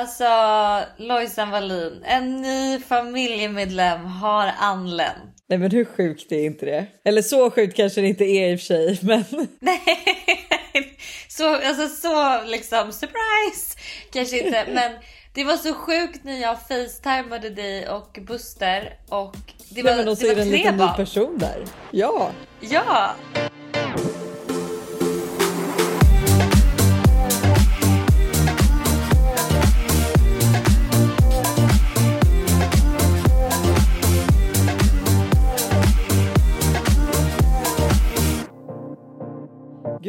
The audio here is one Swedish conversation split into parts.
Alltså Lojsan Wallin, en ny familjemedlem har anlänt. Nej men hur sjukt är inte det? Eller så sjukt kanske det inte är i och för sig men... Nej, så, alltså så liksom surprise kanske inte men det var så sjukt när jag facetimade dig och Buster och det var, Nej, men och så det var det en tre liten ny barn. person där. Ja. Ja!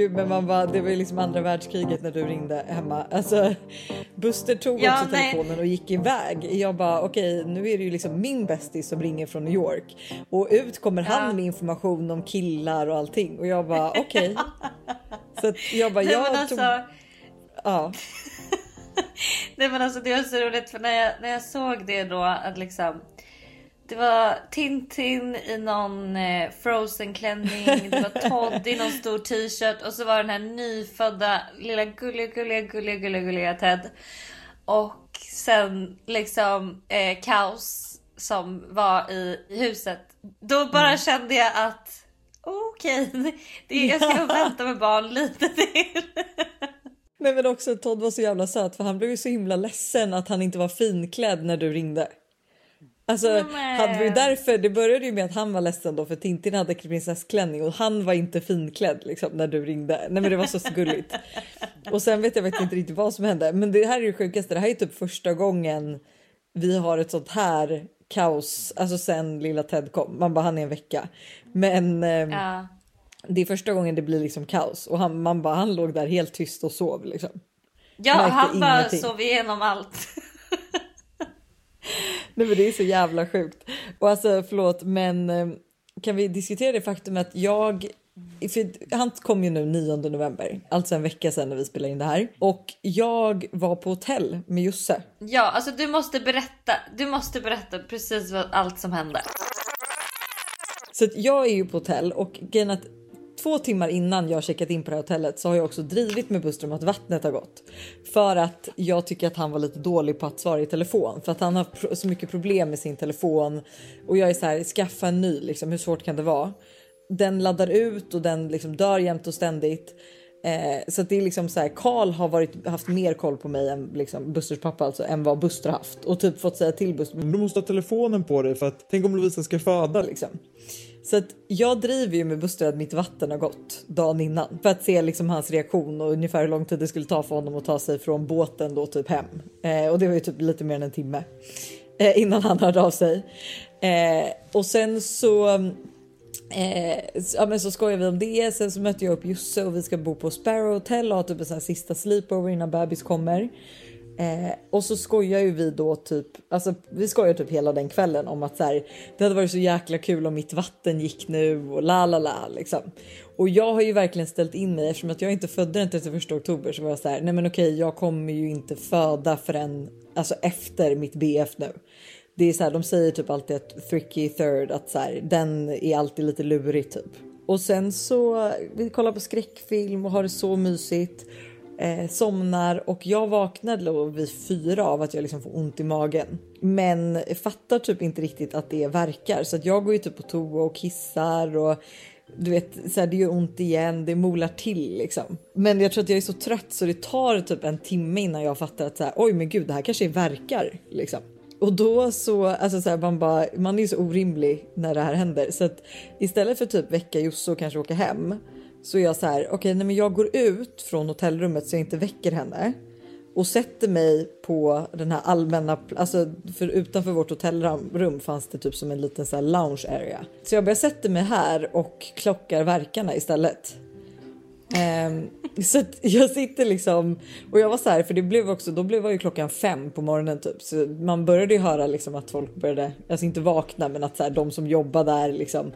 Gud men man bara, det var ju liksom andra världskriget när du ringde hemma. Alltså Buster tog Ja, också nej. telefonen och gick iväg. Jag bara okej nu är det ju liksom min bästis som ringer från New York och ut kommer Ja. han med information om killar och allting och jag bara okej. Så att jag bara Nej, jag men tog, alltså, ja. nej men alltså det var så roligt för när jag, när jag såg det då att liksom det var Tintin i någon eh, frozen klänning, det var Todd i någon stor t-shirt och så var den här nyfödda lilla gulliga, gulliga, gulliga, gulliga, gulliga Ted. Och sen liksom eh, kaos som var i huset. Då bara kände jag att okej, det är- jag ska vänta med barn lite till. Nej men också Todd var så jävla söt för han blev ju så himla ledsen att han inte var finklädd när du ringde. Alltså Nej. hade vi därför, det började ju med att han var ledsen då för Tintin hade prinsessklänning och han var inte finklädd liksom när du ringde. Nej men det var så gulligt. Och sen vet jag faktiskt inte riktigt vad som hände. Men det här är det sjukaste, det här är typ första gången vi har ett sånt här kaos, alltså sen lilla Ted kom. Man bara han är en vecka. Men ehm, Ja. det är första gången det blir liksom kaos och han, man bara han låg där helt tyst och sov liksom. Ja, Märkte han bara ingenting. sov igenom allt. Nej men det är så jävla sjukt. Och alltså förlåt men eh, kan vi diskutera det faktum att jag för han kom ju nu 9 november, alltså en vecka sedan när vi spelade in det här. Och jag var på hotell med Josse. Ja, alltså du måste berätta. Du måste berätta precis vad, allt som hände. Så jag är ju på hotell och grejen att två timmar innan jag checkat in på det här hotellet så har jag också drivit med Buster om att vattnet har gått. För att jag tycker att han var lite dålig på att svara i telefon för att han har så mycket problem med sin telefon och jag är så här skaffa en ny liksom hur svårt kan det vara? Den laddar ut och den liksom dör jämt och ständigt. Eh, så att det är liksom så här Karl har varit, haft mer koll på mig än liksom Busters pappa alltså än vad Buster har haft och typ fått säga till Buster Du måste ha telefonen på dig för att tänk om Lovisa ska föda. liksom. Så att jag driver ju med Buster att mitt vatten har gått dagen innan för att se liksom hans reaktion och ungefär hur lång tid det skulle ta för honom att ta sig från båten då typ hem. Eh, och det var ju typ lite mer än en timme eh, innan han hörde av sig. Eh, och sen så Eh, så- ja, men så skojar vi om det. Sen så möter jag upp Josse och vi ska bo på Sparrow Hotel och ha typ en sån här sista sleepover innan bebis kommer. Eh, och så skojar ju vi då typ, alltså vi skojar typ hela den kvällen om att så här, det hade varit så jäkla kul om mitt vatten gick nu och la la la liksom. Och jag har ju verkligen ställt in mig eftersom att jag inte födde den 31 oktober så var jag så här, nej men okej jag kommer ju inte föda förrän alltså efter mitt BF nu. Det är så här, de säger typ alltid att tricky third, att så här, den är alltid lite lurig typ. Och sen så vi kollar på skräckfilm och har det så mysigt. Eh, somnar och jag vaknar vid fyra av att jag liksom får ont i magen. Men fattar typ inte riktigt att det verkar så att jag går ju typ på toa och kissar och du vet, så här, det gör ont igen, det molar till liksom. Men jag tror att jag är så trött så det tar typ en timme innan jag fattar att så här, oj men gud det här kanske verkar liksom. Och då så, alltså så här, man bara, man är ju så orimlig när det här händer så att istället för typ väcka Josse och kanske åka hem så är jag så här, okej, nej men jag går ut från hotellrummet så jag inte väcker henne och sätter mig på den här allmänna, alltså för utanför vårt hotellrum fanns det typ som en liten så här lounge area. Så jag börjar sätta mig här och klockar verkarna istället. Um, så att jag sitter liksom och jag var så här för det blev också då blev ju klockan fem på morgonen typ så man började ju höra liksom att folk började alltså inte vakna men att så här, de som jobbar där liksom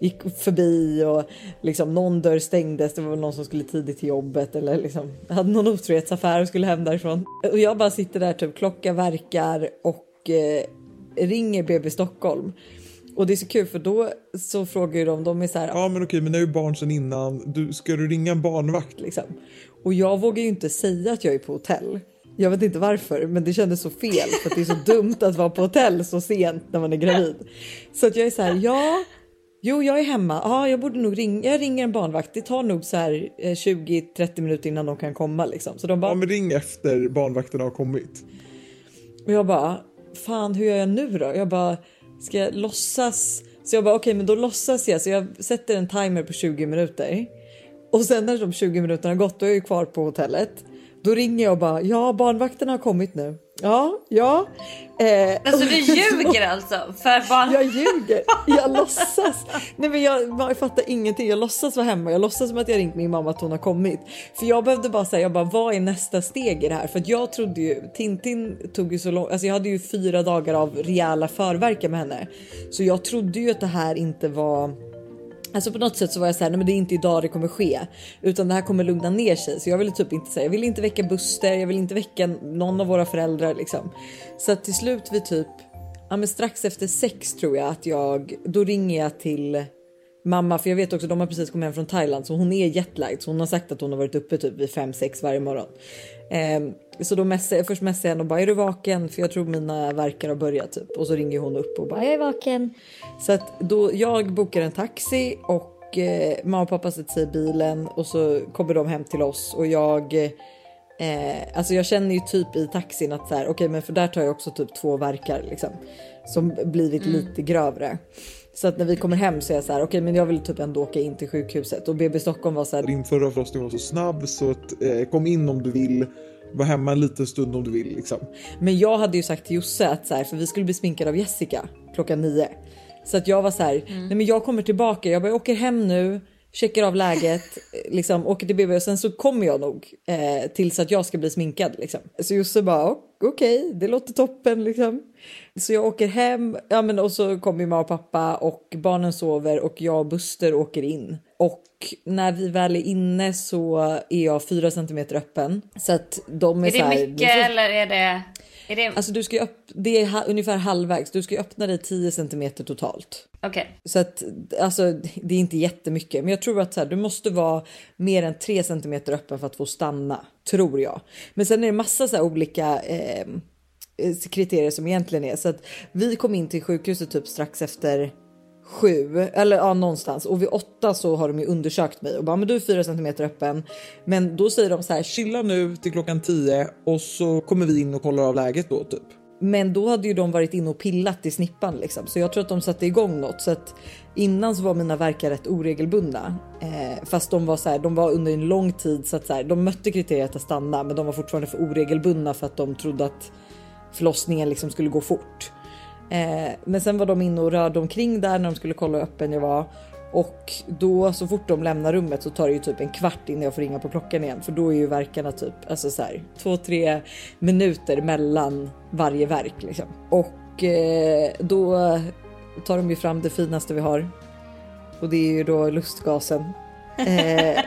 gick förbi och liksom någon dörr stängdes. Det var någon som skulle tidigt till jobbet eller liksom hade någon otrohetsaffär och skulle hem därifrån och jag bara sitter där typ klockan verkar och eh, ringer BB Stockholm. Och det är så kul för då så frågar ju de, de är så här, Ja men okej, men det är ju barn sedan innan. Du, ska du ringa en barnvakt? liksom. Och jag vågar ju inte säga att jag är på hotell. Jag vet inte varför, men det kändes så fel för att det är så dumt att vara på hotell så sent när man är gravid. Så att jag är så här, ja, jo, jag är hemma. Ja, jag borde nog ringa. Jag ringer en barnvakt. Det tar nog så här 20-30 minuter innan de kan komma liksom. Så de bara, Ja, men ring efter barnvakterna har kommit. och jag bara, fan hur gör jag nu då? Jag bara, ska jag låtsas? Så jag bara, okej, men då låtsas jag. Så jag sätter en timer på 20 minuter. Och sen när de 20 minuterna har gått, då är jag ju kvar på hotellet. Då ringer jag och bara, ja, barnvakterna har kommit nu. Ja, ja. Eh, Alltså du ljuger alltså för barn. Jag ljuger. Jag låtsas. Nej, men jag, jag fattar ingenting. Jag låtsas vara hemma. Jag låtsas som att jag ringt min mamma att hon har kommit. För jag behövde bara säga, jag bara, vad är nästa steg i det här? För jag trodde ju, Tintin tog ju så lång, alltså jag hade ju fyra dagar av rejäla förverkar med henne. Så jag trodde ju att det här inte var Alltså på något sätt så var jag så här, nej men det är inte idag det kommer ske utan det här kommer lugna ner sig. Så jag ville typ inte säga, jag ville inte väcka Buster, jag vill inte väcka någon av våra föräldrar liksom. Så att till slut vid typ, ja men strax efter sex tror jag att jag, då ringer jag till mamma för jag vet också de har precis kommit hem från Thailand så hon är jetlagd så hon har sagt att hon har varit uppe typ vid 5-6 varje morgon. Ehm, så då messar jag först messar jag henne och bara är du vaken för jag tror mina verkar har börjat typ och så ringer hon upp och bara jag är vaken. Så att då jag bokar en taxi och eh, mamma och pappa sätter sig i bilen och så kommer de hem till oss och jag Eh, alltså jag känner ju typ i taxin att så här, okej, men för där tar jag också typ två verkar liksom som blivit lite grövre. Så att när vi kommer hem så är jag så här, okej, men jag vill typ ändå åka in till sjukhuset och BB Stockholm var så här, Din förra förlossning var så snabb så att eh, kom in om du vill. Var hemma en liten stund om du vill liksom. Men jag hade ju sagt till Josse att så här, för vi skulle bli sminkade av Jessica klockan nio. Så att jag var så här, nej men jag kommer tillbaka, jag bara jag åker hem nu, checkar av läget, eh, liksom åker till BB och sen så kommer jag nog eh, tills att jag ska bli sminkad liksom. Så Josse bara "O- okej, det låter toppen liksom. Så jag åker hem, ja men och så kommer mamma och pappa och barnen sover och jag och Buster åker in. Och när vi väl är inne så är jag fyra centimeter öppen. Så att de är, Är så här, det "Ni mycket får- eller är det... Är det... Alltså du ska upp, det är ha, ungefär halvvägs. Du ska öppna dig 10 centimeter totalt. Okej. Så att alltså, det är inte jättemycket, men jag tror att så här, du måste vara mer än 3 centimeter öppen för att få stanna, tror jag. Men sen är det massa så här olika eh, kriterier som egentligen är så att vi kom in till sjukhuset typ strax efter sju eller ja, någonstans och vid åtta så har de ju undersökt mig och bara men du är fyra centimeter öppen. Men då säger de så här Chilla nu till klockan tio och så kommer vi in och kollar av läget då typ. Men då hade ju de varit inne och pillat i snippan liksom. Så jag tror att de satte igång något. Så att innan så var mina verkar rätt oregelbundna. Eh, fast de var så här, de var under en lång tid så att så här, de mötte kriteriet att stanna. Men de var fortfarande för oregelbundna för att de trodde att förlossningen liksom skulle gå fort. Eh, men sen var de inne och rörde omkring där när de skulle kolla hur öppen jag var. Och då så fort de lämnar rummet så tar det ju typ en kvart innan jag får ringa på klockan igen. För då är ju verkarna typ alltså så här, två, tre minuter mellan varje verk liksom. Och eh, då tar de ju fram det finaste vi har. Och det är ju då lustgasen. Eh,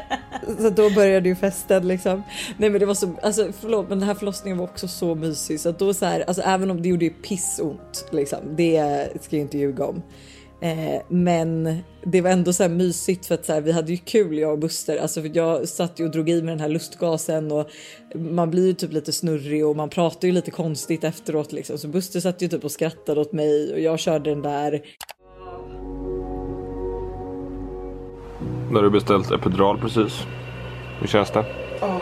så då började ju festen liksom. Nej men det var så, alltså förlåt men den här förlossningen var också så mysig så att då så här, alltså även om det gjorde ju pissont liksom, det ska jag inte ljuga om. Eh, men det var ändå så här mysigt för att så här, vi hade ju kul jag och Buster. Alltså för jag satt ju och drog i med den här lustgasen och man blir ju typ lite snurrig och man pratar ju lite konstigt efteråt liksom. Så Buster satt ju typ och skrattade åt mig och jag körde den där. Då har du beställt epidural precis. Hur känns det? Åh,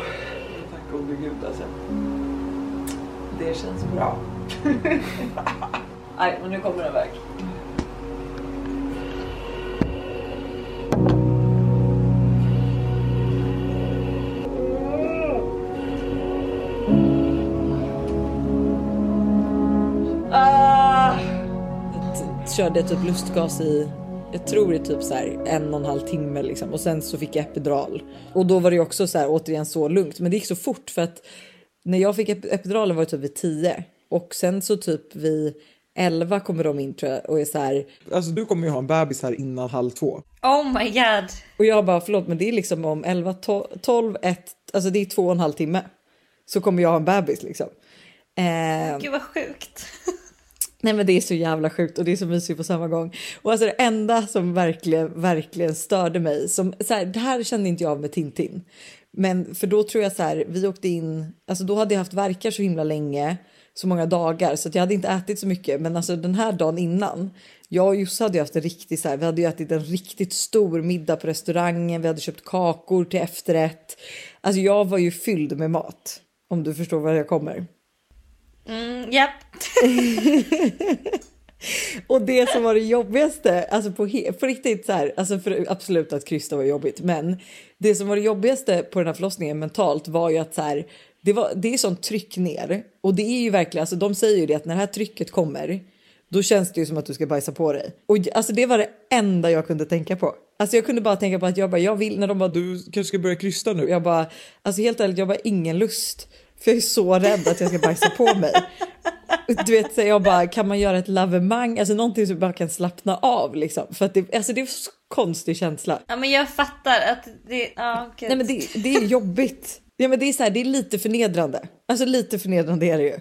tack gode gud alltså. Det känns bra. Nej, men nu kommer den iväg. Ah! T- Körde typ lustgas i jag tror det är typ så här en och en halv timme liksom och sen så fick jag epidural och då var det också så här återigen så lugnt. Men det gick så fort för att när jag fick ep- epiduralen var det typ vid 10 och sen så typ vid 11 kommer de in tror jag och är så här Alltså du kommer ju ha en bebis här innan halv två. Oh my god. och jag bara förlåt men det är liksom om 11, 12, 1, alltså det är två och en halv timme så kommer jag ha en bebis liksom. Eh, Gud vad sjukt. Nej men det är så jävla sjukt och det är så mysigt på samma gång. Och alltså det enda som verkligen, verkligen störde mig, som, så här, det här kände inte jag av med Tintin. Men för då tror jag så här, vi åkte in, alltså då hade jag haft verkar så himla länge, så många dagar så att jag hade inte ätit så mycket. Men alltså den här dagen innan, jag och Josse hade ju haft en riktig så här, vi hade ju ätit en riktigt stor middag på restaurangen, vi hade köpt kakor till efterrätt. Alltså jag var ju fylld med mat, om du förstår var jag kommer. Mm, yep. Och det som var det jobbigaste, alltså på, på riktigt så här, alltså för absolut att krysta var jobbigt, men det som var det jobbigaste på den här förlossningen mentalt var ju att så här, det, var, det är sånt tryck ner och det är ju verkligen, alltså de säger ju det att när det här trycket kommer, då känns det ju som att du ska bajsa på dig. Och alltså det var det enda jag kunde tänka på. Alltså jag kunde bara tänka på att jag bara, jag vill, när de bara, du kanske ska börja krysta nu. Jag bara, alltså helt ärligt, jag bara ingen lust. För jag är så rädd att jag ska bajsa på mig. Du vet, så jag bara, kan man göra ett lavemang? Alltså någonting som bara kan slappna av liksom. För att det, alltså det är en så konstig känsla. Ja men jag fattar att det, ja gud. Nej men det, det är jobbigt. Ja, men det, är så här, det är lite förnedrande. Alltså lite förnedrande är det ju.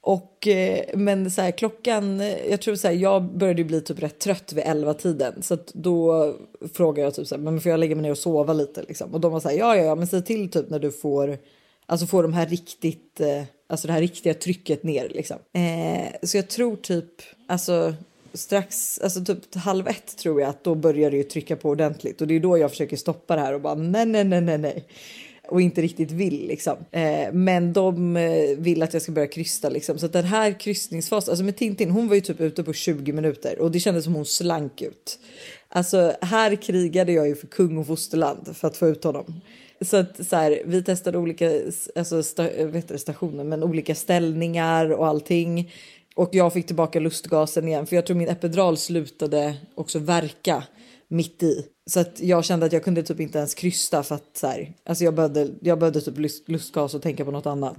Och, eh, men så här, klockan, jag tror så här, jag började ju bli typ rätt trött vid 11 tiden så att då frågade jag typ så här, men får jag lägga mig ner och sova lite liksom? Och de var så här, ja, ja, ja, men säg till typ när du får, alltså få de här riktigt, eh, alltså det här riktiga trycket ner liksom. Eh, så jag tror typ, alltså strax, alltså typ halv ett tror jag att då börjar det ju trycka på ordentligt och det är då jag försöker stoppa det här och bara nej, nej, nej, nej, nej och inte riktigt vill liksom. Eh, men de eh, vill att jag ska börja krysta liksom. Så att den här kryssningsfasen, alltså med Tintin, hon var ju typ ute på 20 minuter och det kändes som hon slank ut. Alltså här krigade jag ju för kung och fosterland för att få ut honom. Så att så här, vi testade olika alltså, sta, vet stationer, men olika ställningar och allting. Och jag fick tillbaka lustgasen igen, för jag tror min epidural slutade också verka mitt i. Så att jag kände att jag kunde typ inte ens krysta för att så här, alltså jag behövde, jag behövde typ lustgas och tänka på något annat.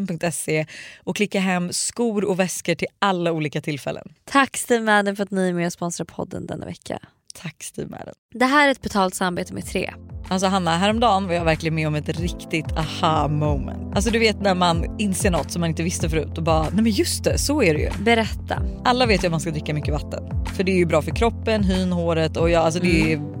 stevemadden.se och klicka hem skor och väskor till alla olika tillfällen. Tack Steve Madden för att ni är med och sponsrar podden denna vecka. Tack Steve Madden. Det här är ett betalt samarbete med Tre. Alltså Hanna, häromdagen var jag verkligen med om ett riktigt aha moment. Alltså du vet när man inser något som man inte visste förut och bara, nej men just det, så är det ju. Berätta. Alla vet ju att man ska dricka mycket vatten. För det är ju bra för kroppen, hyn, håret och ja, alltså det, är,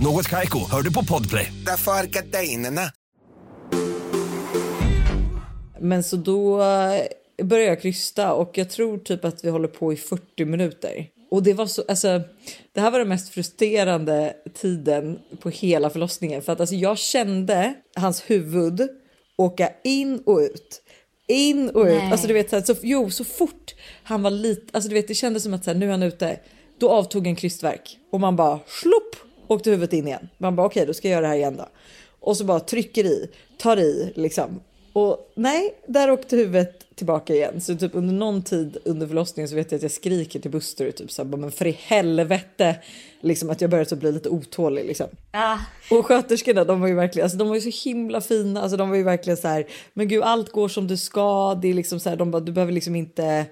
Något Kaiko, hör du på Podplay. Därför är gardinerna. Men så då eh, började jag krysta och jag tror typ att vi håller på i 40 minuter. Och det var så, alltså, det här var den mest frustrerande tiden på hela förlossningen för att alltså, jag kände hans huvud åka in och ut. In och ut. Alltså du vet så, här, så jo, så fort han var lite, alltså du vet det kändes som att så här, nu är han ute. Då avtog en krystverk och man bara slopp åkte huvudet in igen. Man bara okej, då ska jag göra det här igen då. Och så bara trycker i, tar i liksom. Och nej, där åkte huvudet tillbaka igen. Så typ under någon tid under förlossningen så vet jag att jag skriker till Buster typ så här, men för i helvete liksom att jag börjar typ bli lite otålig liksom. Ja, Och sköterskorna de var ju verkligen, alltså de var ju så himla fina, alltså de var ju verkligen så här, men gud allt går som det ska, det är liksom så här, de bara, du behöver liksom inte,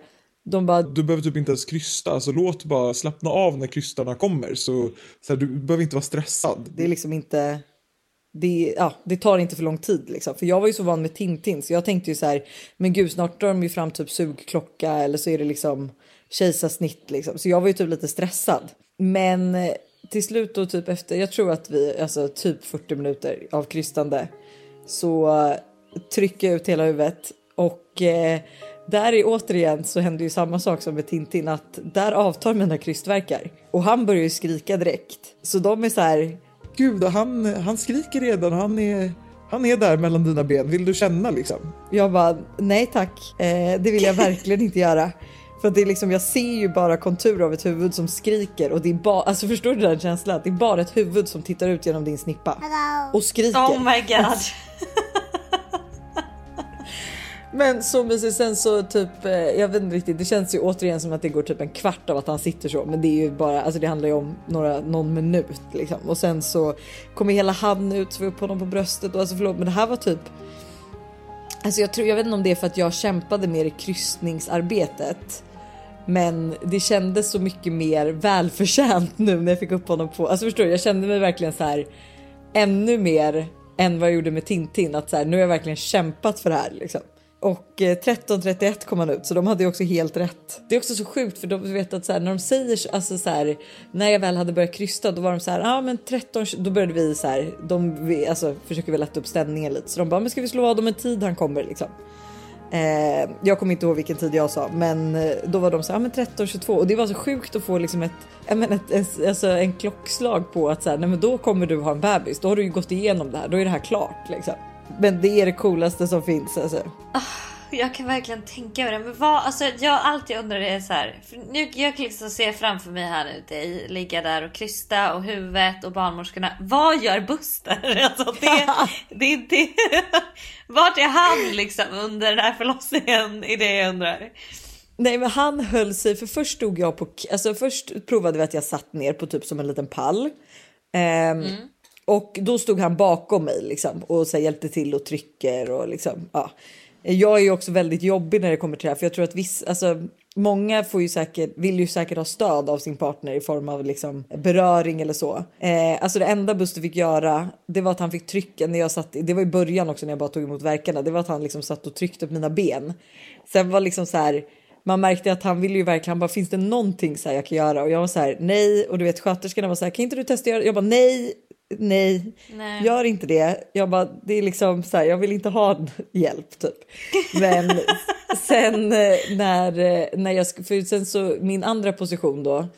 de bara, Du behöver typ inte ens krysta, alltså låt bara slappna av när krystarna kommer. Så, så här, du behöver inte vara stressad. det är liksom inte, det, ja, det tar inte för lång tid liksom. För jag var ju så van med Tintin så jag tänkte ju så här, men gud snart drar de ju fram typ sugklocka eller så är det liksom kejsarsnitt liksom. Så jag var ju typ lite stressad. Men eh, till slut då typ efter, jag tror att vi, alltså typ 40 minuter av krystande så eh, trycker jag ut hela huvudet och eh, där är återigen så händer ju samma sak som med Tintin att där avtar mina krystverkar och han börjar ju skrika direkt. Så de är så här, Gud, han, han skriker redan han är, han är där mellan dina ben. Vill du känna liksom? Jag bara, nej tack, eh, det vill jag verkligen inte göra. För det är liksom, jag ser ju bara konturer av ett huvud som skriker och det är bara, alltså förstår du den känslan? Det är bara ett huvud som tittar ut genom din snippa och skriker. oh my god. Men så mysigt, sen så typ, eh, jag vet inte riktigt, det känns ju återigen som att det går typ en kvart av att han sitter så, men det är ju bara, alltså det handlar ju om några, någon minut liksom. Och sen så kommer hela han ut, så vi upp honom på bröstet och alltså förlåt, men det här var typ Alltså jag, tror, jag vet inte om det är för att jag kämpade mer i kryssningsarbetet. Men det kändes så mycket mer välförtjänt nu när jag fick upp honom på. Alltså förstår du, jag kände mig verkligen så här ännu mer än vad jag gjorde med Tintin. Att så här, nu har jag verkligen kämpat för det här liksom. Och eh, 13.31 kom han ut så de hade ju också helt rätt. Det är också så sjukt för de vet att så här, när de säger alltså så här, när jag väl hade börjat krysta då var de så här, ja ah, men 13, då började vi så här, de vi, alltså, försöker väl lätta upp stämningen lite så de bara, men ska vi slå vad om en tid han kommer liksom. Eh, jag kommer inte ihåg vilken tid jag sa, men eh, då var de så här, ja, men 13.22 och det var så sjukt att få liksom ett, jag menar, ett, ett, alltså en klockslag på att så här, nej men då kommer du ha en bebis, då har du ju gått igenom det här, då är det här klart liksom. Men det är det coolaste som finns alltså. Jag kan verkligen tänka mig det. Men vad, alltså, jag alltid undrar det är så här. Nu, jag kan liksom se framför mig här nu dig ligga där och krysta och huvudet och barnmorskorna. Vad gör Buster? Alltså, det, det det. Vart är han liksom under den här förlossningen? Är det jag undrar. Nej men han höll sig, för först stod jag på, alltså först provade vi att jag satt ner på typ som en liten pall. Ehm, och då stod han bakom mig liksom och så här, hjälpte till och trycker och liksom ja. Jag är ju också väldigt jobbig när det kommer till det här för jag tror att viss, alltså många får ju säkert, vill ju säkert ha stöd av sin partner i form av liksom beröring eller så. Eh, alltså det enda Buster fick göra det var att han fick trycka när jag satt, det var i början också när jag bara tog emot verkarna, det var att han liksom satt och tryckte på mina ben. Sen var liksom så här man märkte att han ville ju verkligen, han bara finns det någonting så här jag kan göra? Och jag var så här nej och du vet sköterskorna var så här kan inte du testa göra? Jag bara nej, nej, Nej. gör inte det. Jag bara det är liksom så här jag vill inte ha hjälp typ. Men sen eh, när, eh, när jag, för sen så min andra position då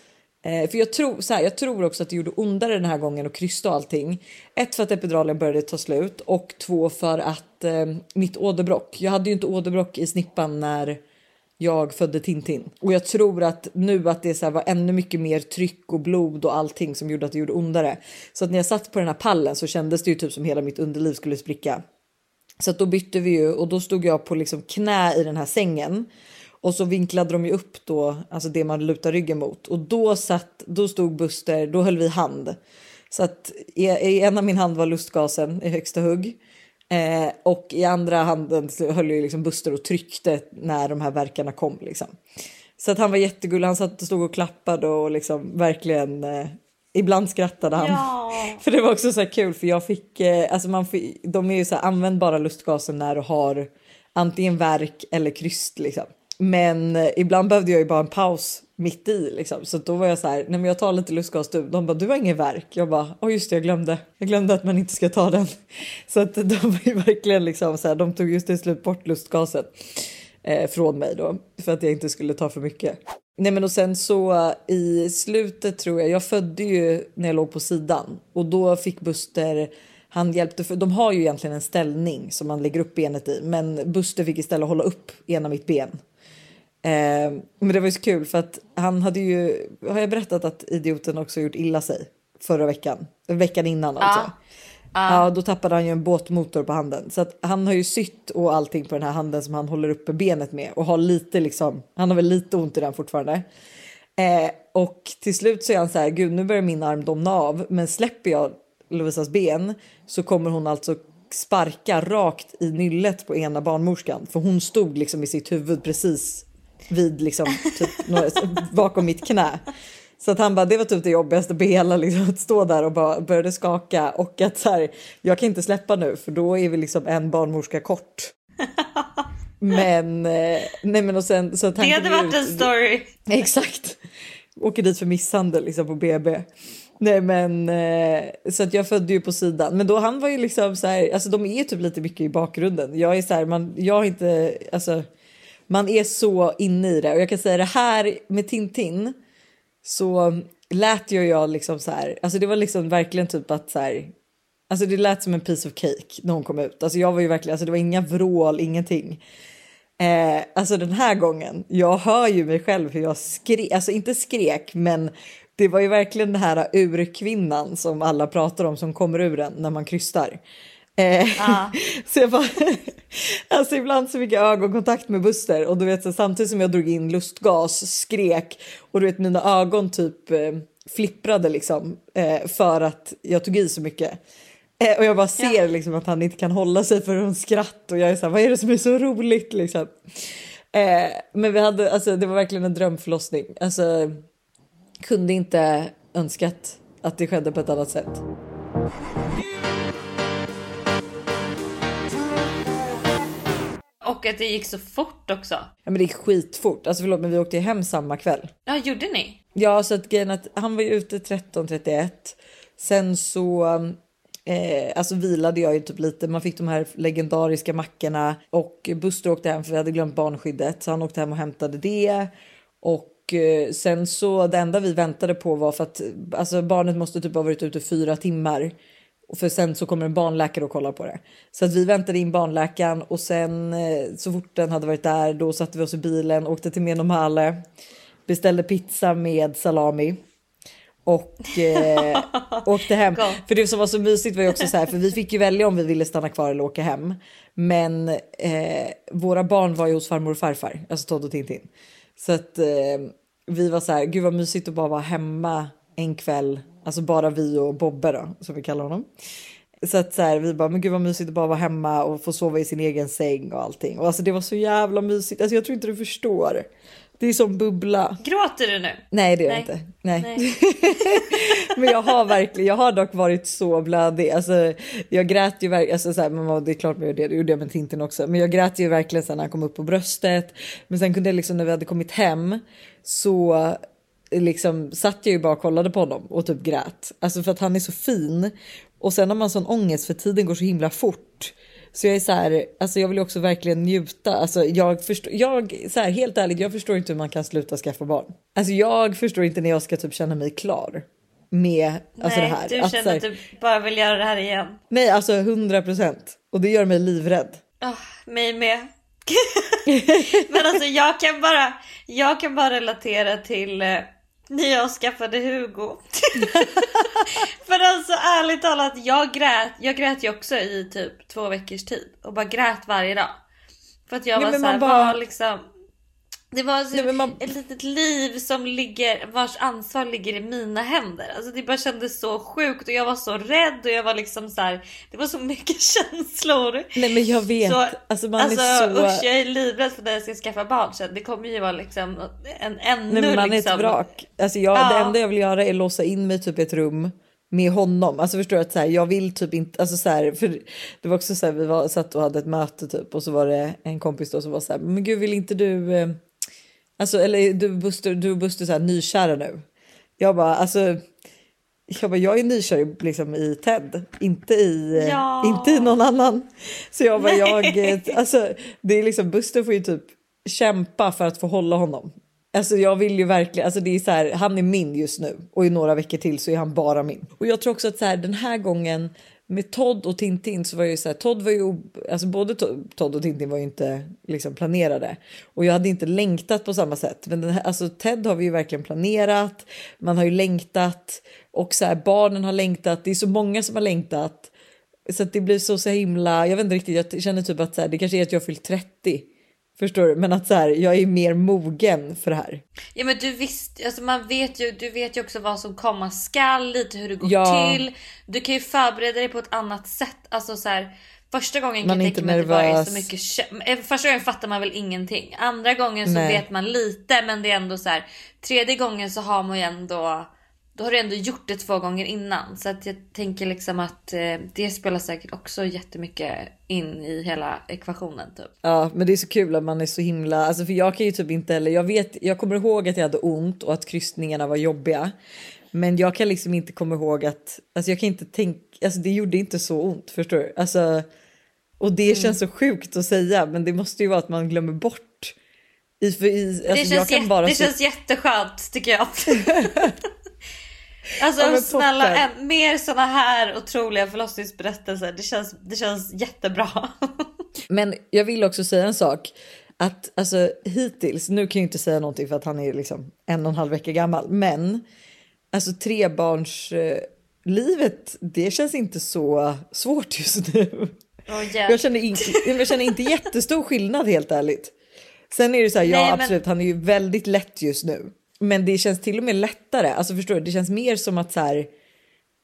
Eh, för jag tror, så här, jag tror också att det gjorde ondare den här gången att krysta och allting. Ett för att epiduralen började ta slut och två för att eh, mitt åderbråck. Jag hade ju inte åderbråck i snippan när jag födde Tintin och jag tror att nu att det så här var ännu mycket mer tryck och blod och allting som gjorde att det gjorde ondare. Så att när jag satt på den här pallen så kändes det ju typ som hela mitt underliv skulle spricka. Så att då bytte vi ju och då stod jag på liksom knä i den här sängen och så vinklade de ju upp då, alltså det man lutar ryggen mot och då satt, då stod Buster, då höll vi hand. Så att i, i ena min hand var lustgasen i högsta hugg eh, och i andra handen så höll ju liksom Buster och tryckte när de här verkarna kom liksom. Så att han var jättegullig, han satt och stod och klappade och liksom verkligen eh, Ibland skrattade han. Ja. För det var också så här kul för jag fick, eh, alltså man fick, de är ju så här, använd bara lustgasen när du har antingen verk eller kryst liksom. Men eh, ibland behövde jag ju bara en paus mitt i liksom. Så då var jag så här, nej men jag tar lite lustgas du. De bara, du har ingen verk. Jag bara, åh just det jag glömde. Jag glömde att man inte ska ta den. Så att de var ju verkligen liksom så här, de tog just till slut bort lustgasen eh, från mig då. För att jag inte skulle ta för mycket. Nej men och sen så eh, i slutet tror jag, jag födde ju när jag låg på sidan och då fick Buster han hjälpte för de har ju egentligen en ställning som man lägger upp benet i, men Buster fick istället hålla upp ena mitt ben. Eh, men det var ju så kul för att han hade ju, har jag berättat att idioten också gjort illa sig förra veckan, veckan innan alltså. Ja, då tappade han ju en båtmotor på handen så att han har ju sytt och allting på den här handen som han håller uppe benet med och har lite liksom. Han har väl lite ont i den fortfarande. Eh, och till slut så är han så här, gud nu börjar min arm domna av, men släpper jag Lovisas ben så kommer hon alltså sparka rakt i nyllet på ena barnmorskan för hon stod liksom i sitt huvud precis vid liksom typ bakom mitt knä. Så att han bara, det var typ det jobbigaste på hela, liksom, att stå där och bara började skaka och att så här, jag kan inte släppa nu för då är vi liksom en barnmorska kort. Men, eh, nej men och sen så att han Det hade varit ut- en story. Exakt. Åker dit för misshandel liksom på BB. Nej men eh, så att jag födde ju på sidan. Men då han var ju liksom så här, alltså de är ju typ lite mycket i bakgrunden. Jag är så här, man, jag har inte, alltså man är så inne i det och jag kan säga det här med Tintin så lät ju jag liksom så här, alltså det var liksom verkligen typ att så här, alltså det lät som en piece of cake när hon kom ut. Alltså jag var ju verkligen, alltså det var inga vrål, ingenting. Eh, alltså den här gången, jag hör ju mig själv hur jag skrek, alltså inte skrek men det var ju verkligen den här urkvinnan som alla pratar om som kommer ur den när man krystar. Eh, så jag bara, alltså ibland så fick jag ögonkontakt med Buster och du vet så samtidigt som jag drog in lustgas, skrek och du vet mina ögon typ eh, flipprade liksom eh, för att jag tog i så mycket. Eh, och jag bara ser liksom att han inte kan hålla sig för en skratt och jag är så här, vad är det som är så roligt liksom. Eh, men vi hade, alltså det var verkligen en drömförlossning. Alltså kunde inte önskat att det skedde på ett annat sätt. Och att det gick så fort också. Ja men det gick skitfort. Alltså förlåt men vi åkte ju hem samma kväll. Ja, gjorde ni? Ja så att grejen att han var ju ute 13.31. Sen så eh, alltså vilade jag ju typ lite. Man fick de här legendariska mackorna och Buster åkte hem för vi hade glömt barnskyddet så han åkte hem och hämtade det. Och eh, sen så det enda vi väntade på var för att alltså barnet måste typ ha varit ute fyra timmar. Och för sen så kommer en barnläkare och kollar på det. Så att vi väntade in barnläkaren och sen eh, så fort den hade varit där då satte vi oss i bilen, åkte till Menomale, beställde pizza med salami och eh, åkte hem. Gott. För det som var så mysigt var ju också så här, för vi fick ju välja om vi ville stanna kvar eller åka hem. Men eh, våra barn var ju hos farmor och farfar, alltså Todd och Tintin. Så att eh, vi var så här, gud vad mysigt att bara vara hemma en kväll, alltså bara vi och Bobbe då, som vi kallar honom. Så att så här, vi bara, men gud vad mysigt att bara vara hemma och få sova i sin egen säng och allting. Och alltså det var så jävla mysigt, alltså jag tror inte du förstår. Det är som bubbla. Gråter du nu? Nej det gör jag inte. Nej. Nej. Men jag har verkligen, jag har dock varit så blödig. Alltså, jag grät ju verkligen, alltså, så här, men det är klart gör det, det gjorde jag med Tintin också. Men jag grät ju verkligen sen när han kom upp på bröstet. Men sen kunde jag liksom när vi hade kommit hem så liksom satt jag ju bara och kollade på honom och typ grät. Alltså för att han är så fin. Och sen har man sån ångest för tiden går så himla fort. Så jag är så här, alltså jag vill ju också verkligen njuta. Alltså jag förstår, jag, så här, helt ärligt, jag förstår inte hur man kan sluta skaffa barn. Alltså jag förstår inte när jag ska typ känna mig klar med alltså Nej, det här. du Att, känner att du bara vill göra det här igen. Nej, alltså 100 procent. Och det gör mig livrädd. Oh, mig med. Men alltså jag kan bara, jag kan bara relatera till eh, när jag skaffade Hugo. För alltså ärligt talat, jag grät, jag grät ju också i typ två veckors tid och bara grät varje dag. För att jag Ja, var såhär, bara- liksom. Det var så Nej, man- ett litet liv som ligger, vars ansvar ligger i mina händer. Alltså det bara kändes så sjukt och jag var så rädd och jag var liksom så här. Det var så mycket känslor. Nej men jag vet. Så, alltså man alltså är så... usch, jag är livrädd för när jag ska skaffa barn sen. Det kommer ju vara liksom en ännu Nej, men man liksom. är ett vrak. Alltså jag, Ja. Det enda jag vill göra är låsa in mig typ i ett rum med honom. Alltså förstår du att så här, jag vill typ inte, alltså så här, för det var också så här, vi var, satt och hade ett möte typ och så var det en kompis då som var så här, men gud vill inte du, eh, alltså eller du Buster, du och Buster så här nykära nu. Jag bara alltså, jag bara jag är nykär i- liksom i Ted, inte i, eh, Ja. inte i någon annan. Så jag bara jag, eh, alltså det är liksom Buster får ju typ kämpa för att få hålla honom. Alltså jag vill ju verkligen, alltså det är så här, han är min just nu och i några veckor till så är han bara min. Och jag tror också att så här, den här gången med Todd och Tintin så var ju så här, Todd var ju, alltså både Todd och Tintin var ju inte liksom planerade och jag hade inte längtat på samma sätt. Men den här, alltså Ted har vi ju verkligen planerat, man har ju längtat och så här, barnen har längtat, det är så många som har längtat. Så att det blir så, så himla, jag vet inte riktigt, jag känner typ att så här, det kanske är att jag har fyllt 30. Förstår du? Men att så här, jag är mer mogen för det här. Ja men du visst, alltså man vet ju, du vet ju också vad som komma skall, lite hur det går Ja. till. Du kan ju förbereda dig på ett annat sätt. Alltså så här, första gången kan Man är jag inte tänka mig att det bara är så mycket eh, Första gången fattar man väl ingenting. Andra gången så Nej. vet man lite men det är ändå så här. Tredje gången så har man ju ändå då har du ändå gjort det två gånger innan. Så att jag tänker liksom att eh, det spelar säkert också jättemycket in i hela ekvationen typ. Ja, men det är så kul att man är så himla, alltså för jag kan ju typ inte heller, jag vet, jag kommer ihåg att jag hade ont och att kryssningarna var jobbiga. Men jag kan liksom inte komma ihåg att, alltså jag kan inte tänka, alltså det gjorde inte så ont, förstår du? Alltså, och det Mm. känns så sjukt att säga, men det måste ju vara att man glömmer bort. I, för i, alltså det jag känns, kan jät- bara det känns jätteskönt tycker jag. alltså Ja, snälla, än, mer såna här otroliga förlossningsberättelser. Det känns, det känns jättebra. Men jag vill också säga en sak. Att alltså hittills, nu kan jag inte säga någonting för att han är liksom en och en halv vecka gammal, men alltså trebarns eh, livet, det känns inte så svårt just nu. Oh, Jag känner, inte, jag känner inte jättestor skillnad helt ärligt. Sen är det så här, ja Nej, men- absolut, han är ju väldigt lätt just nu. Men det känns till och med lättare, alltså förstår du, det känns mer som att så här,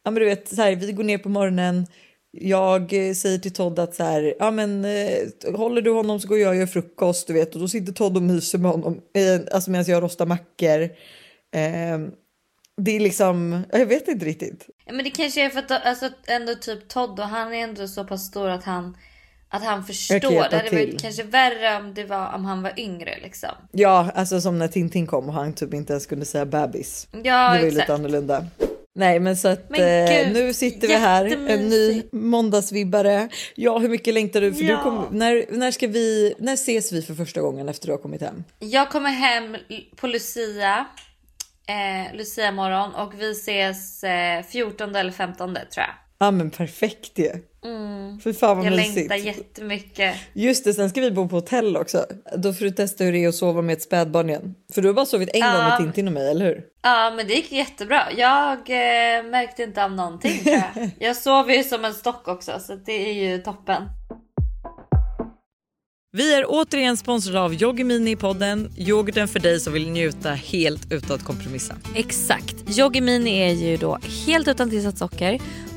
ja men du vet, så här, vi går ner på morgonen, jag eh, säger till Todd att så här, ja men eh, håller du honom så går jag och gör frukost, du vet, och då sitter Todd och myser med honom, eh, alltså medan jag rostar mackor. Eh, det är liksom, jag vet inte riktigt. Ja, Men det kanske är för att alltså, ändå typ Todd och han är ändå så pass stor att han att han förstår. Det hade varit kanske värre om det var om han var yngre liksom. Ja, alltså som när Tintin kom och han typ inte ens kunde säga bebis. Ja det var ju lite annorlunda. Nej men så att Men eh, gud, nu sitter vi här, en ny måndagsvibbare. Ja hur mycket längtar du? För Ja. du kom, när, när ska vi, när ses vi för första gången efter du har kommit hem? Jag kommer hem på Lucia. Eh, Lucia morgon och vi ses eh, 14 eller 15 tror jag. Ja men perfekt ju. Mm. För fan vad Jag mysigt. längtar jättemycket. Just det, sen ska vi bo på hotell också. Då får du testa hur det är att sova med ett spädbarn igen. För du har bara sovit en gång Ja. med Tintin och mig, eller hur? Ja men det gick jättebra. Jag eh, märkte inte av någonting tror jag. Jag sover ju som en stock också så det är ju toppen. Vi är återigen sponsrade av Yoggi Mini i podden. Yoghurten för dig som vill njuta helt utan att kompromissa. Exakt. Yoggi Mini är ju då helt utan tillsatt socker,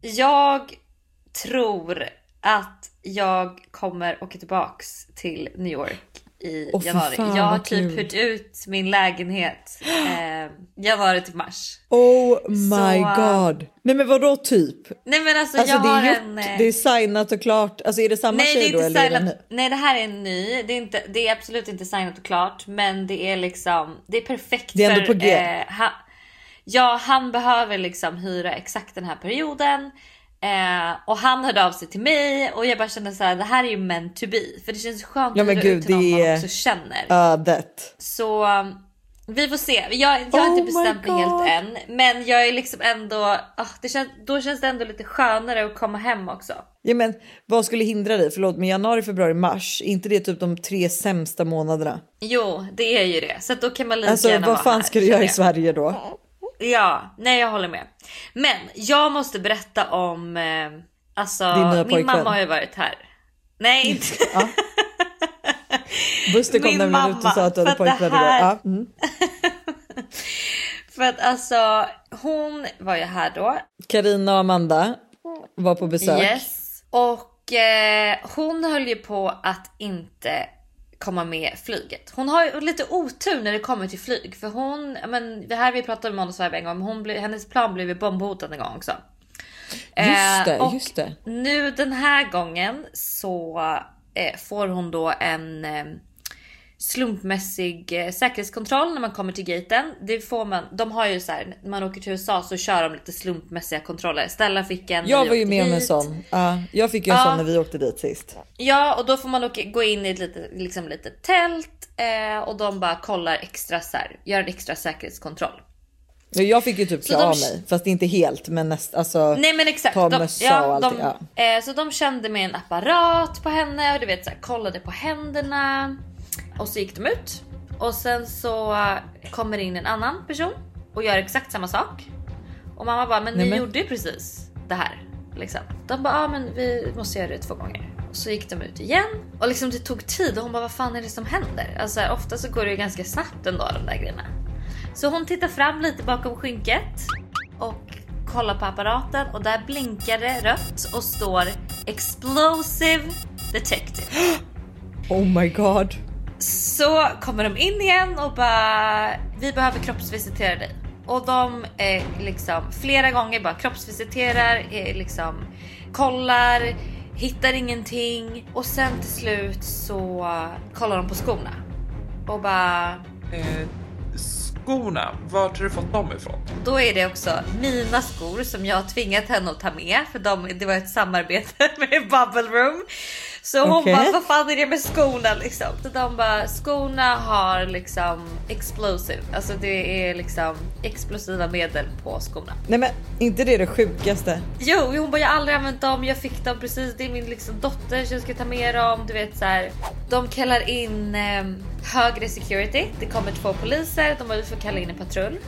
Jag tror att jag kommer åka tillbaks till New York i fy januari. fan, jag har typ hyrt ut min lägenhet eh, januari till mars. Oh my Så- god. Nej men vadå typ? Nej men alltså, Alltså jag det har är gjort, en... eh, det är signat och klart. Alltså är det samma Nej det tjej är då inte eller är det signat. ny? Nej det här är en ny. Det är, inte, det är absolut inte signat och klart. Men det är liksom. Det är perfekt Det är ändå för... på G. Eh, ha, ja han behöver liksom hyra exakt den här perioden. Eh, och han hörde av sig till mig och jag bara kände så här, det här är ju meant to be. För det känns skönt Ja, att hyra ut till någon man också känner. Ödet. Så vi får se. Jag, jag har Oh inte bestämt mig helt än. Men jag är liksom ändå, ah, det känns, då känns det ändå lite skönare att komma hem också. Ja men vad skulle hindra dig? Förlåt men januari, februari, mars. Inte det typ de tre sämsta månaderna? Jo, det är ju det. Så då kan man lika Alltså gärna vad vara fan här, ska du göra i. Sverige då? Ja, nej jag håller med. Men jag måste berätta om, eh, alltså Din nya min pojkvän. mamma har ju varit här. Nej inte. Ja. Buster kom nämligen ut och sa att du hade pojkvän det igår. här- Ja. Mm. För att alltså hon var ju här då. Carina och Amanda var på besök. Yes. Och eh, hon höll ju på att inte komma med flyget. Hon har ju lite otur när det kommer till flyg. För hon, men det här vi pratade om Vibe en gång, hon blev, hennes plan blev ju bombhotad en gång också. Just det, Eh, just det. Nu den här gången så eh, får hon då en eh, slumpmässig eh, säkerhetskontroll när man kommer till gaten. Det får man, de har ju så här, när man åker till USA så kör de lite slumpmässiga kontroller. Stella fick en. Jag var ju med om en sån. Ja, jag fick ju en Ja. sån när vi åkte dit sist. Ja och då får man åka, gå in i ett litet, liksom litet tält eh, och de bara kollar extra så här, gör en extra säkerhetskontroll. Ja, Jag fick ju typ klä de- av mig, fast inte helt men näst, alltså. Nej men exakt. Ta mössa och allting. de, ja. eh, så de kände med en apparat på henne och du vet så här, kollade på händerna. Och så gick de ut. Och sen så eh, kommer in en annan person och gör exakt samma sak. Och mamma bara, men Nej, ni men- gjorde ju precis det här. Liksom. De bara, ja men vi måste göra det två gånger. Och så gick de ut igen. Och liksom det tog tid och hon bara, vad fan är det som händer? Alltså ofta så går det ju ganska snabbt ändå de där grejerna. Så hon tittar fram lite bakom skynket och kollar på apparaten och där blinkar det rött och står explosive detective. Oh my god. Så kommer de in igen och bara vi behöver kroppsvisitera dig. Och de är liksom flera gånger bara kroppsvisiterar, liksom kollar, hittar ingenting och sen till slut så kollar de på skorna och bara Eh, skorna, vart har du fått dem ifrån? Då är det också mina skor som jag har tvingat henne att ta med för de, det var ett samarbete med Bubble Room. Så hon Okej. bara, vad fan är det med skorna liksom? Så de bara, skorna har liksom explosive, alltså det är liksom explosiva medel på skorna. Nej men inte det det sjukaste. Jo, hon bara jag har aldrig använt dem, jag fick dem precis, det är min liksom dotter så jag ska ta med dem. Du vet så här. De kallar in eh, högre security, det kommer två poliser, de bara vi får kalla in en patrull.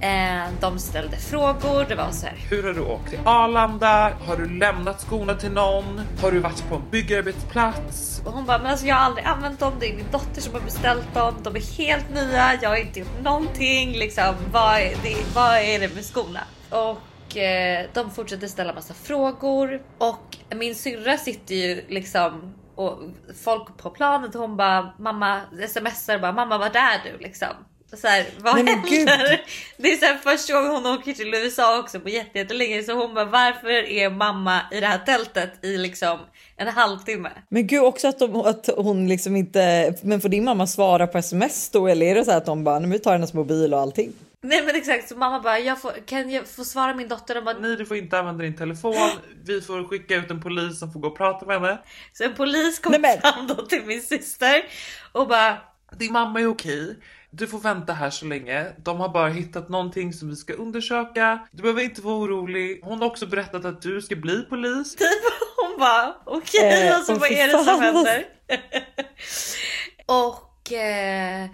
Eh, de ställde frågor, det var så här. Hur har du åkt till Arlanda? Har du lämnat skorna till någon? Har du varit på en byggarbetsplats? Och hon bara, men alltså jag har aldrig använt dem, det är min dotter som har beställt dem, de är helt nya, jag har inte gjort någonting liksom. Vad är det, vad är det med skorna? Och eh, de fortsätter ställa massa frågor och min syrra sitter ju liksom och folk på planet hon bara mamma smsar bara mamma vart är du liksom? Så här, vad Nej, men händer? gud. Det är så här första gången hon åker till USA också på jätte- jättelänge så hon bara varför är mamma i det här tältet i liksom en halvtimme? Men gud också att, de, att hon liksom inte, men får din mamma svara på sms då eller är det så här att de bara, nu tar hennes mobil och allting? Nej men exakt så mamma bara jag får, kan jag få svara min dotter? De bara, Nej, du får inte använda din telefon. Vi får skicka ut en polis som får gå och prata med henne. Så en polis kom Nej, men- fram då till min syster och bara Din mamma är okej. Du får vänta här så länge. De har bara hittat någonting som vi ska undersöka. Du behöver inte vara orolig. Hon har också berättat att du ska bli polis. typ hon bara okej Eh, alltså vad är det som händer? och och eh,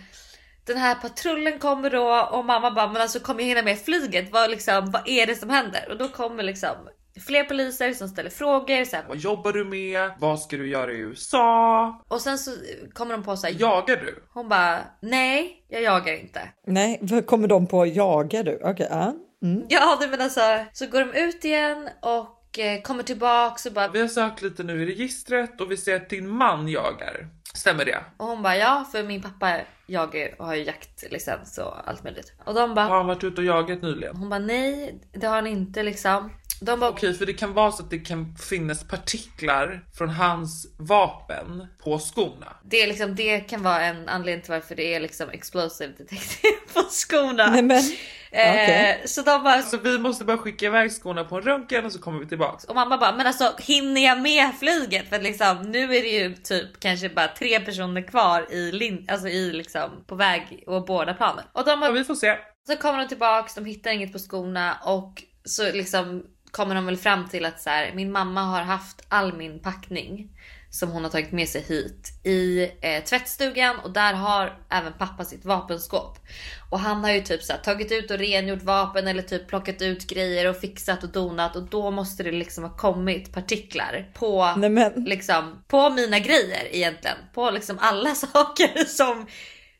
den här patrullen kommer då och mamma bara men alltså kommer jag hinna med flyget? Vad, liksom, vad är det som händer? Och då kommer liksom fler poliser som ställer frågor. Så här, Vad jobbar du med? Vad ska du göra i USA? och sen så kommer de på så här, Jagar du? Hon bara nej, jag jagar inte. Nej, vad kommer de på? Jagar du? Okej, ja. Mm. Ja, det men alltså så går de ut igen och eh, kommer tillbaks och bara Vi har sökt lite nu i registret och vi ser att din man jagar. Stämmer det? och hon bara ja, för min pappa jagar och har ju jaktlicens och allt möjligt. Och de bara Har han varit ute och jagat nyligen? hon bara nej, det har han inte liksom. De bara Okej, för det kan vara så att det kan finnas partiklar från hans vapen på skorna. det är liksom det kan vara en anledning till varför det är liksom explosive detective på skorna. Nej men, eh, okej. Så de bara Så vi måste bara skicka iväg skorna på en röntgen och så kommer vi tillbaks. och mamma bara men alltså hinner jag med flyget? För liksom nu är det ju typ kanske bara tre personer kvar i lin alltså i liksom på väg och båda planen. Och de bara Ja, vi får se. Så kommer de tillbaks, de hittar inget på skorna och så liksom kommer de väl fram till att så här, min mamma har haft all min packning som hon har tagit med sig hit i eh, tvättstugan och där har även pappa sitt vapenskåp. Och han har ju typ så här, tagit ut och rengjort vapen eller typ plockat ut grejer och fixat och donat och då måste det liksom ha kommit partiklar på liksom på mina grejer egentligen. På liksom alla saker som,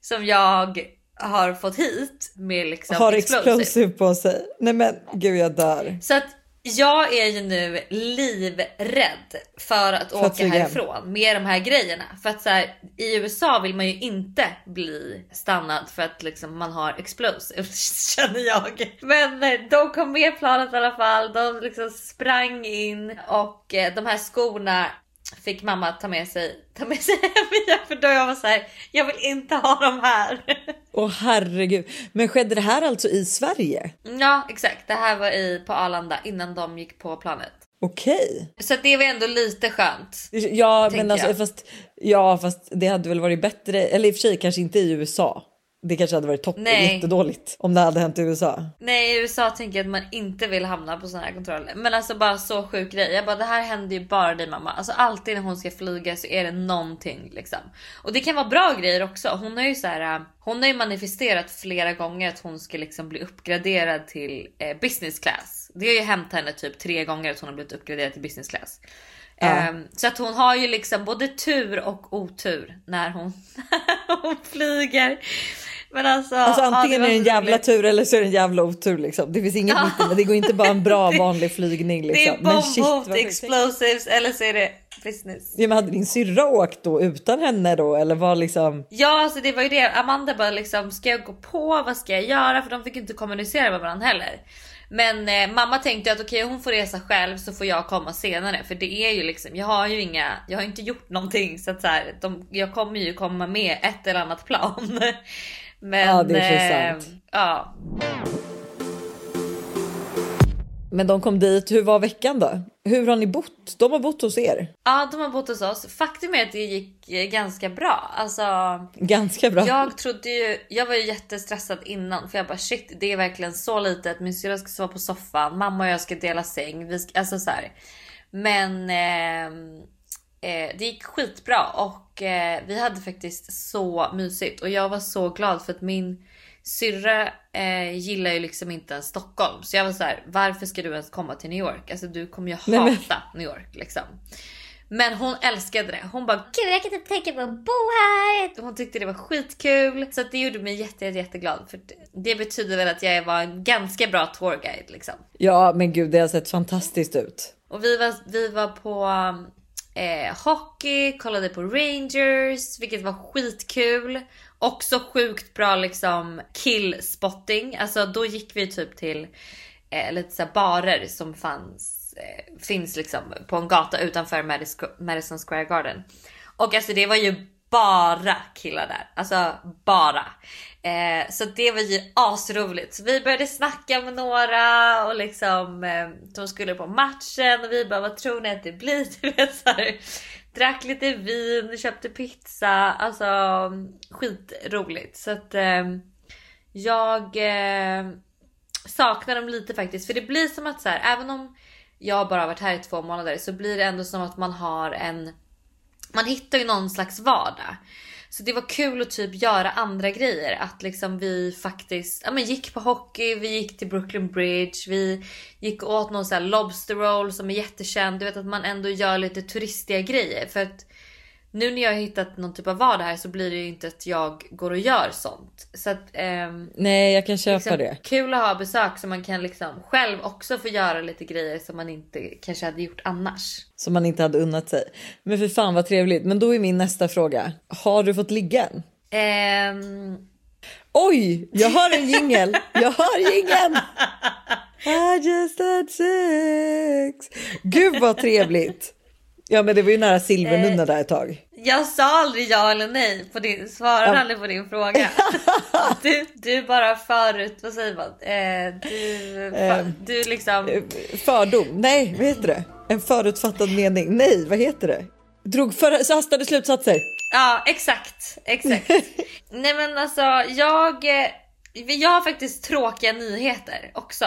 som jag har fått hit med liksom har explosive på sig. Nej men, gud jag dör. Så att jag är ju nu livrädd för att att åka hem. härifrån med de här grejerna. För att så här, i USA vill man ju inte bli stannad för att liksom man har explosives känner jag. Men eh, de kom med planet i alla fall. De liksom sprang in och eh, de här skorna fick mamma ta med sig, ta med sig hem igen för då jag var så här, jag vill inte ha dem här. Åh herregud. Men skedde det här alltså i Sverige? ja exakt, det här var i, på Arlanda innan de gick på planet. Okej. Så att det var ändå lite skönt. Ja, men alltså jag. fast, ja, fast det hade väl varit bättre, eller i och för sig kanske inte i USA. Det kanske hade varit toppen, Nej. jättedåligt om det hade hänt i USA. Nej i USA tänker jag att man inte vill hamna på såna här kontroller. Men alltså bara så sjuk grej. Jag bara det här händer ju bara dig mamma. Alltså alltid när hon ska flyga så är det någonting liksom. Och det kan vara bra grejer också. Hon har ju så här. Hon har ju manifesterat flera gånger att hon ska liksom bli uppgraderad till eh, business class. Det har ju hänt henne typ tre gånger att hon har blivit uppgraderad till business class. Ja. Ehm, så att hon har ju liksom både tur och otur när hon, hon flyger. Men alltså, Alltså ja, antingen var är det en jävla roligt. tur eller så är det en jävla otur liksom. Det finns inget mitt men det går inte bara en bra vanlig flygning Det liksom. är shit, bombhot, vad sjukt. explosives eller så är det business. Ja, men hade din syrra åkt då utan henne då eller var liksom? Ja alltså det var ju det. Amanda bara liksom ska jag gå på? Vad ska jag göra? För de fick inte kommunicera med varandra heller. Men eh, mamma tänkte att okej hon får resa själv så får jag komma senare. För det är ju liksom, jag har ju inga, jag har inte gjort någonting så att så här, de, jag kommer ju komma med ett eller annat plan. Men Ja, det är eh, sant. ja, Men de kom dit. Hur var veckan då? Hur har ni bott? De har bott hos er. ja, de har bott hos oss. Faktum är att det gick eh, ganska bra. Alltså Ganska bra. Jag trodde ju, jag var ju jättestressad innan för jag bara shit det är verkligen så litet. Min syrra ska sova på soffan, mamma och jag ska dela säng. Vi ska, alltså så här. Men ehm, eh, det gick skitbra och eh, vi hade faktiskt så mysigt och jag var så glad för att min syrra eh, gillar ju liksom inte ens Stockholm så jag var så här: varför ska du ens komma till New York? Alltså du kommer ju Nej, hata men- New York liksom. Men hon älskade det. Hon bara gud jag kan inte tänka mig att bo här. Hon tyckte det var skitkul så det gjorde mig jätte, jätte, jätteglad för det- det betyder väl att jag var en ganska bra tourguide liksom. Ja men gud det har sett fantastiskt ut. Och vi var, vi var på eh, hockey, kollade på Rangers, vilket var skitkul. Också sjukt bra liksom killspotting. Alltså då gick vi typ till eh, lite så här barer som fanns, eh, finns liksom på en gata utanför Madis- Madison Square Garden. Och alltså det var ju bara killar där. Alltså bara. Eh, så det var ju asroligt. Så vi började snacka med några och liksom eh, de skulle på matchen och vi bara vad tror ni att det blir? Du vet, så här, drack lite vin, köpte pizza. Alltså skitroligt. Så att eh, jag eh, saknar dem lite faktiskt. För det blir som att så här, även om jag bara har varit här i två månader så blir det ändå som att man har en man hittar ju någon slags vardag. Så det var kul att typ göra andra grejer. Att liksom vi faktiskt ja, men gick på hockey, vi gick till Brooklyn Bridge, vi gick och åt någon så här lobster roll som är jättekänd. Du vet att man ändå gör lite turistiga grejer. För att nu när jag har hittat någon typ av vardag här så blir det ju inte att jag går och gör sånt. Så att, ehm, Nej, jag kan köpa liksom, det. Kul att ha besök så man kan liksom själv också få göra lite grejer som man inte kanske hade gjort annars. Som man inte hade unnat sig. Men för fan vad trevligt. Men då är min nästa fråga. Har du fått ligga? Ehm, Oj, jag har en jingel. Jag har jingeln. I just had sex. Gud vad trevligt. Ja men det var ju nära silvernunna där ett tag. jag sa aldrig ja eller nej på din, svarade Ja. aldrig på din fråga. Du, du bara förut, vad säger man? Eh, du, Ehm, du liksom. Fördom, nej vad heter det? En förutfattad mening, nej vad heter det? Drog förhastade slutsatser. Ja exakt, exakt. Nej men alltså jag, eh, jag har faktiskt tråkiga nyheter också.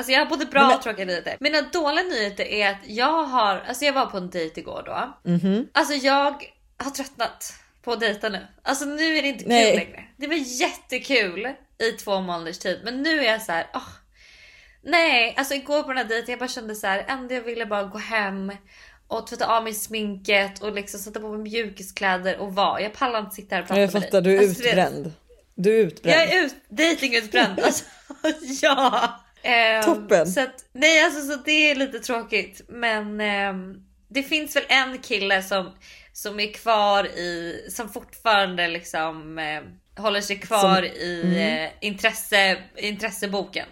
Alltså jag har både bra men- och tråkiga nyheter. Mina dåliga nyheter är att jag har, alltså jag var på en dejt igår då. Mhm. Alltså jag har tröttnat på att dejta nu. Alltså nu är det inte kul Nej. längre. Det var jättekul i två månaders tid men nu är jag så här. åh. nej, alltså igår på den här dejten jag bara kände så här. Enda jag ville bara gå hem och tvätta av mig sminket och liksom sätta på mig mjukiskläder och vara. Jag pallar inte sitta här och prata Jag med fattar, dig. du är Alltså, utbränd. Du är utbränd. jag är ut, datingutbränd. Alltså, ja. Ehm, Toppen. Så att, nej alltså så det är lite tråkigt. Men ehm, det finns väl en kille som, som är kvar i, som fortfarande liksom eh, håller sig kvar Som- i mm. eh, intresse, intresseboken.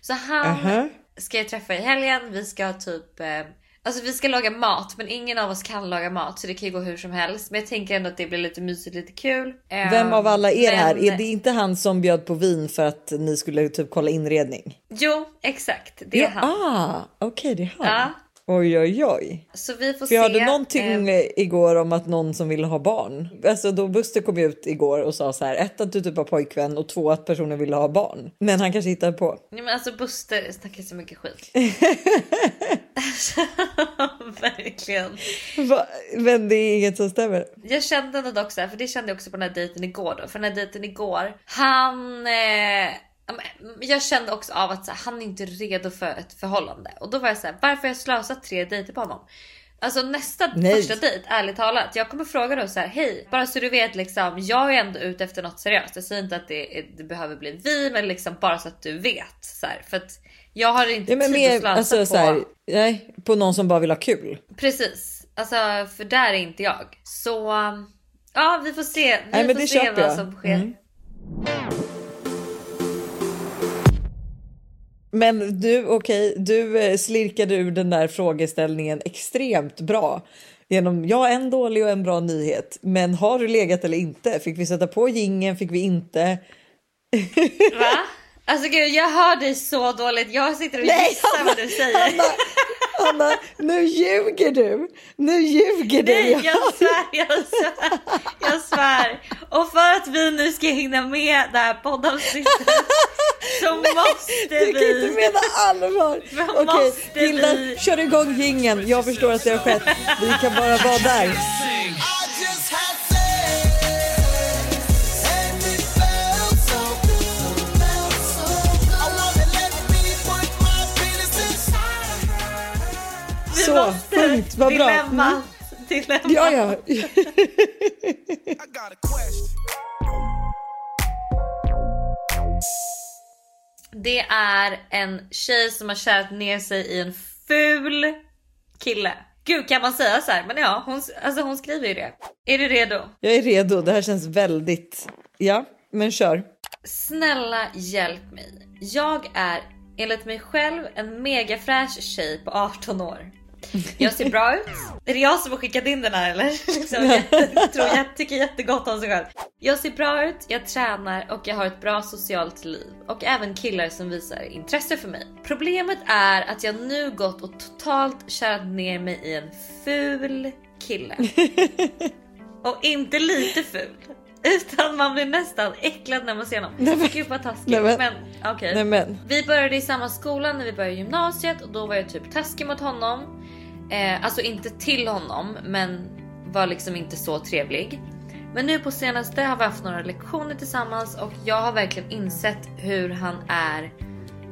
Så han Aha. ska jag träffa i helgen. Vi ska typ eh, Alltså vi ska laga mat men ingen av oss kan laga mat så det kan ju gå hur som helst. Men jag tänker ändå att det blir lite mysigt, lite kul. Ehm, Vem av alla är det här? men- Är det inte han som bjöd på vin för att ni skulle typ kolla inredning? Jo exakt, det är ja, han. Ah, okej det är han. Ja. Oj oj oj. Så vi får För jag se. hörde någonting eh, igår om att någon som ville ha barn. Alltså då Buster kom ut igår och sa så här. Ett att du typ har pojkvän och två att personen ville ha barn. Men han kanske hittar på. Nej men alltså Buster snackar så mycket skit. Verkligen. Va? Men det är inget som stämmer. Jag kände ändå dock så här, för det kände jag också på den här dejten igår då. För den här dejten igår, han... Eh, jag kände också av att så här, han är inte redo för ett förhållande. Och då var jag så här, varför har jag slösat tre dejter på honom? Alltså nästa Nej. första dejt, ärligt talat. Jag kommer fråga då så här, hej, bara så du vet liksom, jag är ändå ute efter något seriöst. Jag säger inte att det, det behöver bli vi, men liksom bara så att du vet. Så här, för att jag har inte Ja, men tid att mer, slösa alltså, på... så här, nej, på någon som bara vill ha kul. Precis, alltså för där är inte jag. Så ja, vi får se. Vi Nej, men får se vad jag. som sker. Mm. Men du, okej, du eh, slirkade ur den där frågeställningen extremt bra. Genom, ja, en dålig och en bra nyhet. Men har du legat eller inte? Fick vi sätta på gingen? Fick vi inte? Va? Alltså gud, jag hör dig så dåligt. Jag sitter och Nej, gissar vad du säger. Hanna, Hanna, nu ljuger du! Nu ljuger du! Nej, jag svär, jag svär, jag svär. Och för att vi nu ska hinna med det här poddavsnittet så måste Du kan inte vi... mena allvar! Okej, killar, vi- kör igång gingen. Jag förstår att det har skett. Vi kan bara vara där. Vi Så, måste punkt. Vad bra. Dilemmat. Mm. Dilemmat. Ja, ja. Det är en tjej som har kärat ner sig i en ful kille. Gud kan man säga så här? Men ja, hon, alltså hon skriver ju det. Är du redo? Jag är redo. Det här känns väldigt... Ja, men kör. Snälla hjälp mig. Jag är enligt mig själv en megafräsch tjej på 18 år. Jag ser bra ut. Är det jag som har skickat in den här eller? Liksom, jag tror jag tycker jättegott om sig själv. Jag ser bra ut, jag tränar och jag har ett bra socialt liv. Och även killar som visar intresse för mig. Problemet är att jag nu gått och totalt kärat ner mig i en ful kille. Och inte lite ful. Utan man blir nästan äcklad när man ser honom. Nej, men- Gud vad taskigt. Nej, men- men okej. Nej, men. Vi började i samma skola när vi började gymnasiet och då var jag typ taskig mot honom. Eh, alltså inte till honom men var liksom inte så trevlig. Men nu på senaste har vi haft några lektioner tillsammans och jag har verkligen insett hur han är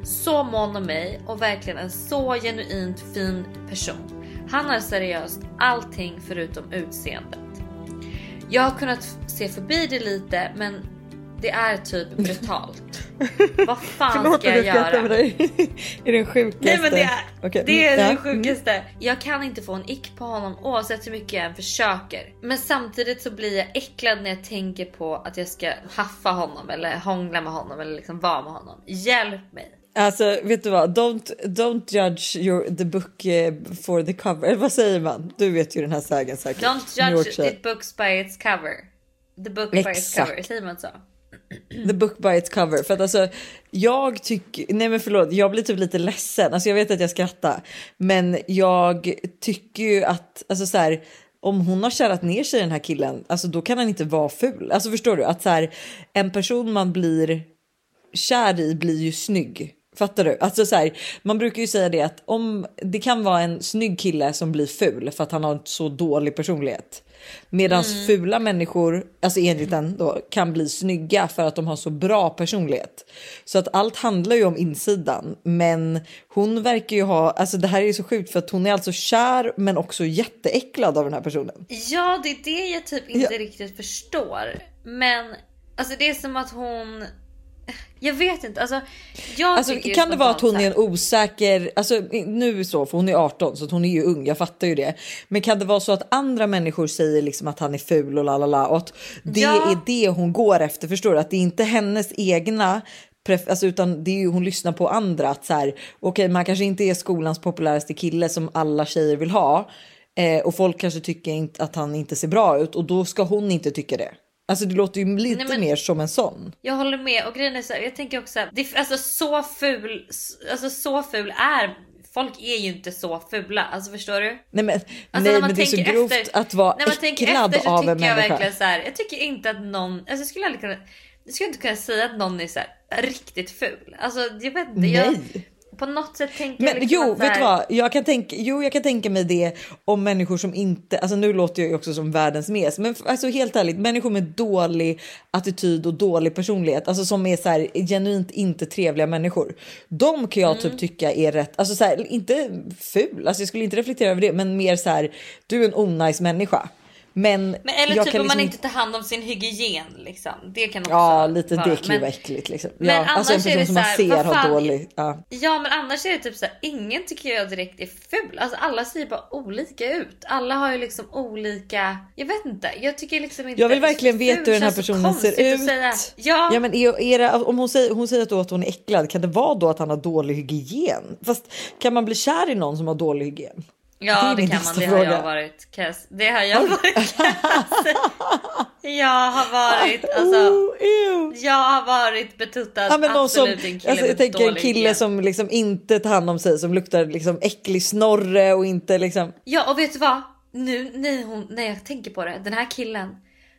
så mån om mig och verkligen en så genuint fin person. Han har seriöst allting förutom utseendet. Jag har kunnat se förbi det lite men det är typ brutalt. Vad fan Förlåt ska jag göra? med dig. är den sjukaste. Nej men det är, Okej, det, är mm, det ja, sjukaste. Jag kan inte få en ick på honom oavsett hur mycket jag än försöker. Men samtidigt så blir jag äcklad när jag tänker på att jag ska haffa honom eller hångla med honom eller liksom vara med honom. Hjälp mig. Alltså vet du vad, don't, don't judge your, the book eh, for the cover. Eller vad säger man? Du vet ju den här sägen säkert. Don't judge it books by its cover. The book by its Exakt. cover, säger man så? The book by its cover. För att alltså jag tycker, nej men förlåt, jag blir typ lite ledsen. Alltså jag vet att jag skrattar. Men jag tycker ju att, alltså så här, om hon har kärat ner sig i den här killen, alltså då kan han inte vara ful. Alltså förstår du? Att så här, en person man blir kär i blir ju snygg. Fattar du? Alltså så här, man brukar ju säga det att om det kan vara en snygg kille som blir ful för att han har en så dålig personlighet. Medan Mm. fula människor, alltså enligt den då, kan bli snygga för att de har så bra personlighet. Så att allt handlar ju om insidan. Men hon verkar ju ha, alltså det här är ju så sjukt för att hon är alltså kär men också jätteäcklad av den här personen. Ja, det är det jag typ inte riktigt förstår. Men alltså det är som att hon... Jag vet inte. Alltså, jag Alltså, kan det vara att hon är en osäker, alltså nu så för hon är 18 så att hon är ju ung, jag fattar ju det. Men kan det vara så att andra människor säger liksom att han är ful och la la la och att det Ja. är det hon går efter, förstår du? Att det är inte hennes egna Alltså, utan det är ju hon lyssnar på andra att så här okej man kanske inte är skolans populäraste kille som alla tjejer vill ha eh, och folk kanske tycker inte att han inte ser bra ut och då ska hon inte tycka det. Alltså det låter ju lite Nej, men- mer som en sån. Jag håller med och grejen är så här, jag tänker också att det, alltså så ful, alltså så ful är folk är ju inte så fula, alltså förstår du? Nej men, Alltså nej, men det är så grovt efter- att vara När man tänker äcklad efter så av en tycker jag människa. verkligen så här. Jag tycker inte att någon, alltså jag skulle aldrig kunna, jag skulle inte kunna säga att någon är så riktigt ful. Alltså jag vet inte, jag, Nej. På något sätt tänker jag Men liksom jo, här, vet du vad? Jag kan, tänka, jo, jag kan tänka mig det om människor som inte, alltså nu låter jag ju också som världens mes, men alltså helt ärligt, människor med dålig attityd och dålig personlighet, alltså som är så här genuint inte trevliga människor. De kan jag Mm. typ tycka är rätt, alltså så här, inte ful, alltså jag skulle inte reflektera över det, men mer så här, du är en onajs människa. Men, Men eller typ om man liksom inte tar hand om sin hygien liksom. Det kan också Ja, lite vara. det kan ju men, vara äckligt liksom. men ja, alltså en annars är person det som man ser har dålig. Ja. Ja men annars är det typ så här, ingen tycker jag direkt är ful. Alltså alla ser bara olika ut. Alla har ju liksom olika, jag vet inte. Jag tycker liksom inte Jag vill verkligen veta hur den här personen ser ut. Säga. Ja, Ja men är, är det, om hon säger, hon säger då att hon är äcklad, kan det vara då att han har dålig hygien? Fast kan man bli kär i någon som har dålig hygien? Ja det det, kan man. Det har fråga. jag varit. Det har jag varit. Jag har varit, alltså. Oh, ew. Jag har varit betuttad. Ja, men någon som, alltså, jag tänker en kille hygien. som liksom inte tar hand om sig, som luktar liksom äcklig snorre och inte liksom. Ja och vet du vad? Nu när, hon, när jag tänker på det. Den här killen.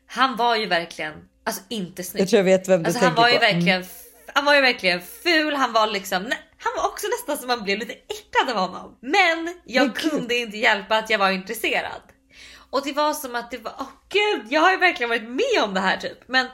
Han var ju verkligen alltså inte snygg. Jag tror jag vet vem du Alltså han tänker var ju på. Mm. verkligen Han var ju verkligen ful. Han var liksom nej, Han var också nästan som man blev lite äcklad av honom. Men jag Men kunde inte hjälpa att jag var intresserad. Och det var som att det var åh gud, jag har ju verkligen varit med om det här typ. Men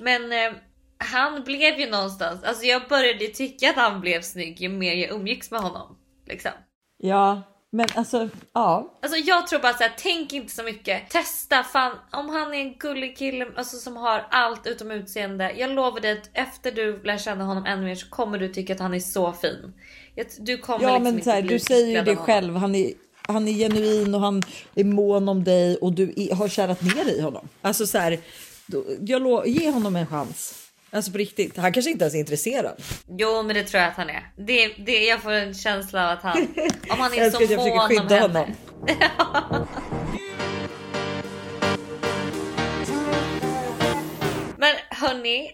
men eh, han blev ju någonstans. Alltså jag började tycka att han blev snygg ju mer jag umgicks med honom. Liksom. Ja, men alltså ja. Alltså jag tror bara så här, tänk inte så mycket. Testa fan om han är en gullig kille alltså, som har allt utom utseende. Jag lovar dig att efter du lär känna honom ännu mer så kommer du tycka att han är så fin. Du kommer Ja liksom men inte här, bli du säger ju det själv. Han är, han är genuin och han är mån om dig och du är, har kärat ner i honom. Alltså så här, då, jag lo, ge honom en chans. Alltså på riktigt. Han kanske inte ens är intresserad. Jo men det tror jag att han är. Det, det, jag får en känsla av att han, om han är Jag så jag mån om skydda henne. honom. Men hörni,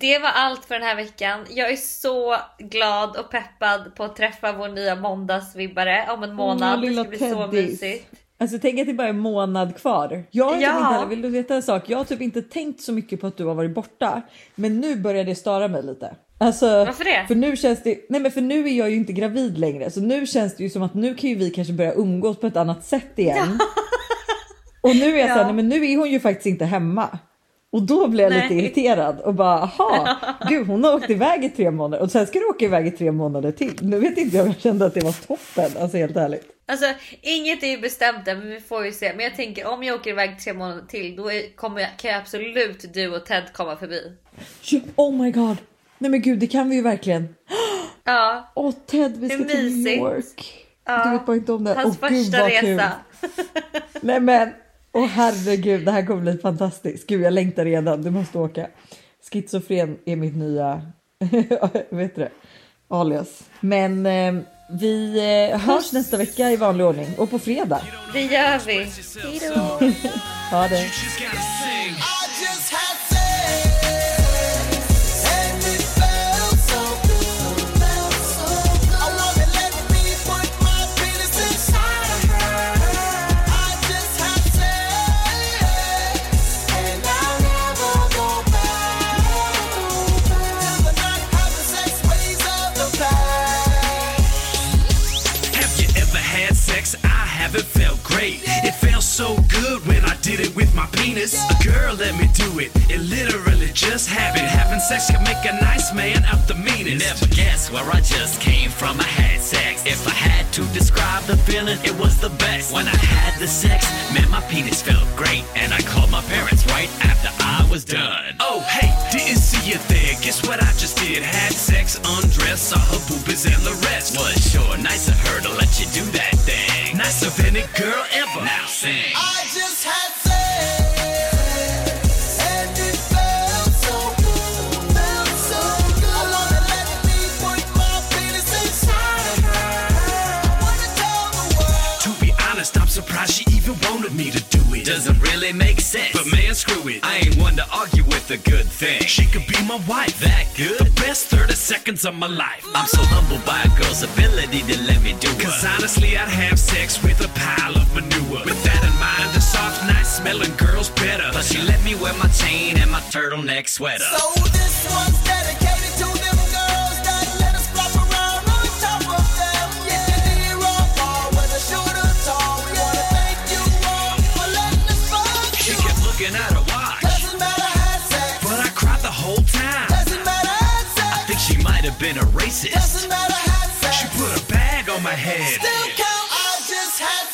det var allt för den här veckan. Jag är så glad och peppad på att träffa vår nya måndagsvibbare om en månad. det ska bli så mysigt. Alltså tänk att det bara är en månad kvar. Jag har Ja. typ inte heller, vill du veta en sak? Jag har typ inte tänkt så mycket på att du har varit borta. Men nu börjar det störa mig lite. Alltså, Varför det? För nu känns det, nej men för nu är jag ju inte gravid längre. Så nu känns det ju som att nu kan ju vi kanske börja umgås på ett annat sätt igen. Och nu är jag Ja. såhär, nej men nu är hon ju faktiskt inte hemma. Och då blev jag lite Nej. irriterad och bara, aha, gud hon har åkt iväg i tre månader och sen ska du åka iväg i tre månader till. Nu vet inte jag om jag kände att det var toppen, alltså helt ärligt. Alltså inget är ju bestämt än men vi får ju se. Men jag tänker om jag åker iväg tre månader till då är, kommer jag, kan jag absolut du och Ted komma förbi. Oh my god. Nej men gud, det kan vi ju verkligen. Ja. Åh Ted, vi ska till New. York. Ja. Du vet bara inte om det. Hans gud, första kul. resa. Nej men, åh herregud, det här kommer bli fantastiskt. Gud, jag längtar redan. Du måste åka. Schizofren är mitt nya, vet du det, alias. Men eh, vi eh, hörs nästa vecka i vanlig ordning och på fredag. Det gör vi. Hejdå. Ha det. Great. It felt so good when I did it with my penis. A girl let me do it. It literally just happened. Having sex can make a nice man out the meanest. Never guess where I just came from. I had sex. If I had to describe the feeling, it was the best. When I had the sex, man, my penis felt great. And I called my parents right after I was done. Oh, hey, didn't see you there. Guess what I just did? Had sex, undressed, saw her boobies and the rest. Was sure nice of her to let you do that thing. Nicer than any girl ever. Now sing. I just had surprised she even wanted me to do it. Doesn't really make sense. But man, screw it. I ain't one to argue with a good thing. She could be my wife. That good? The best 30 seconds of my life. I'm so humbled by a girl's ability to let me do Cause honestly, I'd have sex with a pile of manure. With that in mind, a soft, nice smelling girl's better. But she let me wear my chain and my turtleneck sweater. So this one's dedicated racist. Doesn't matter had sex. She put a bag on my head. Still count. I just had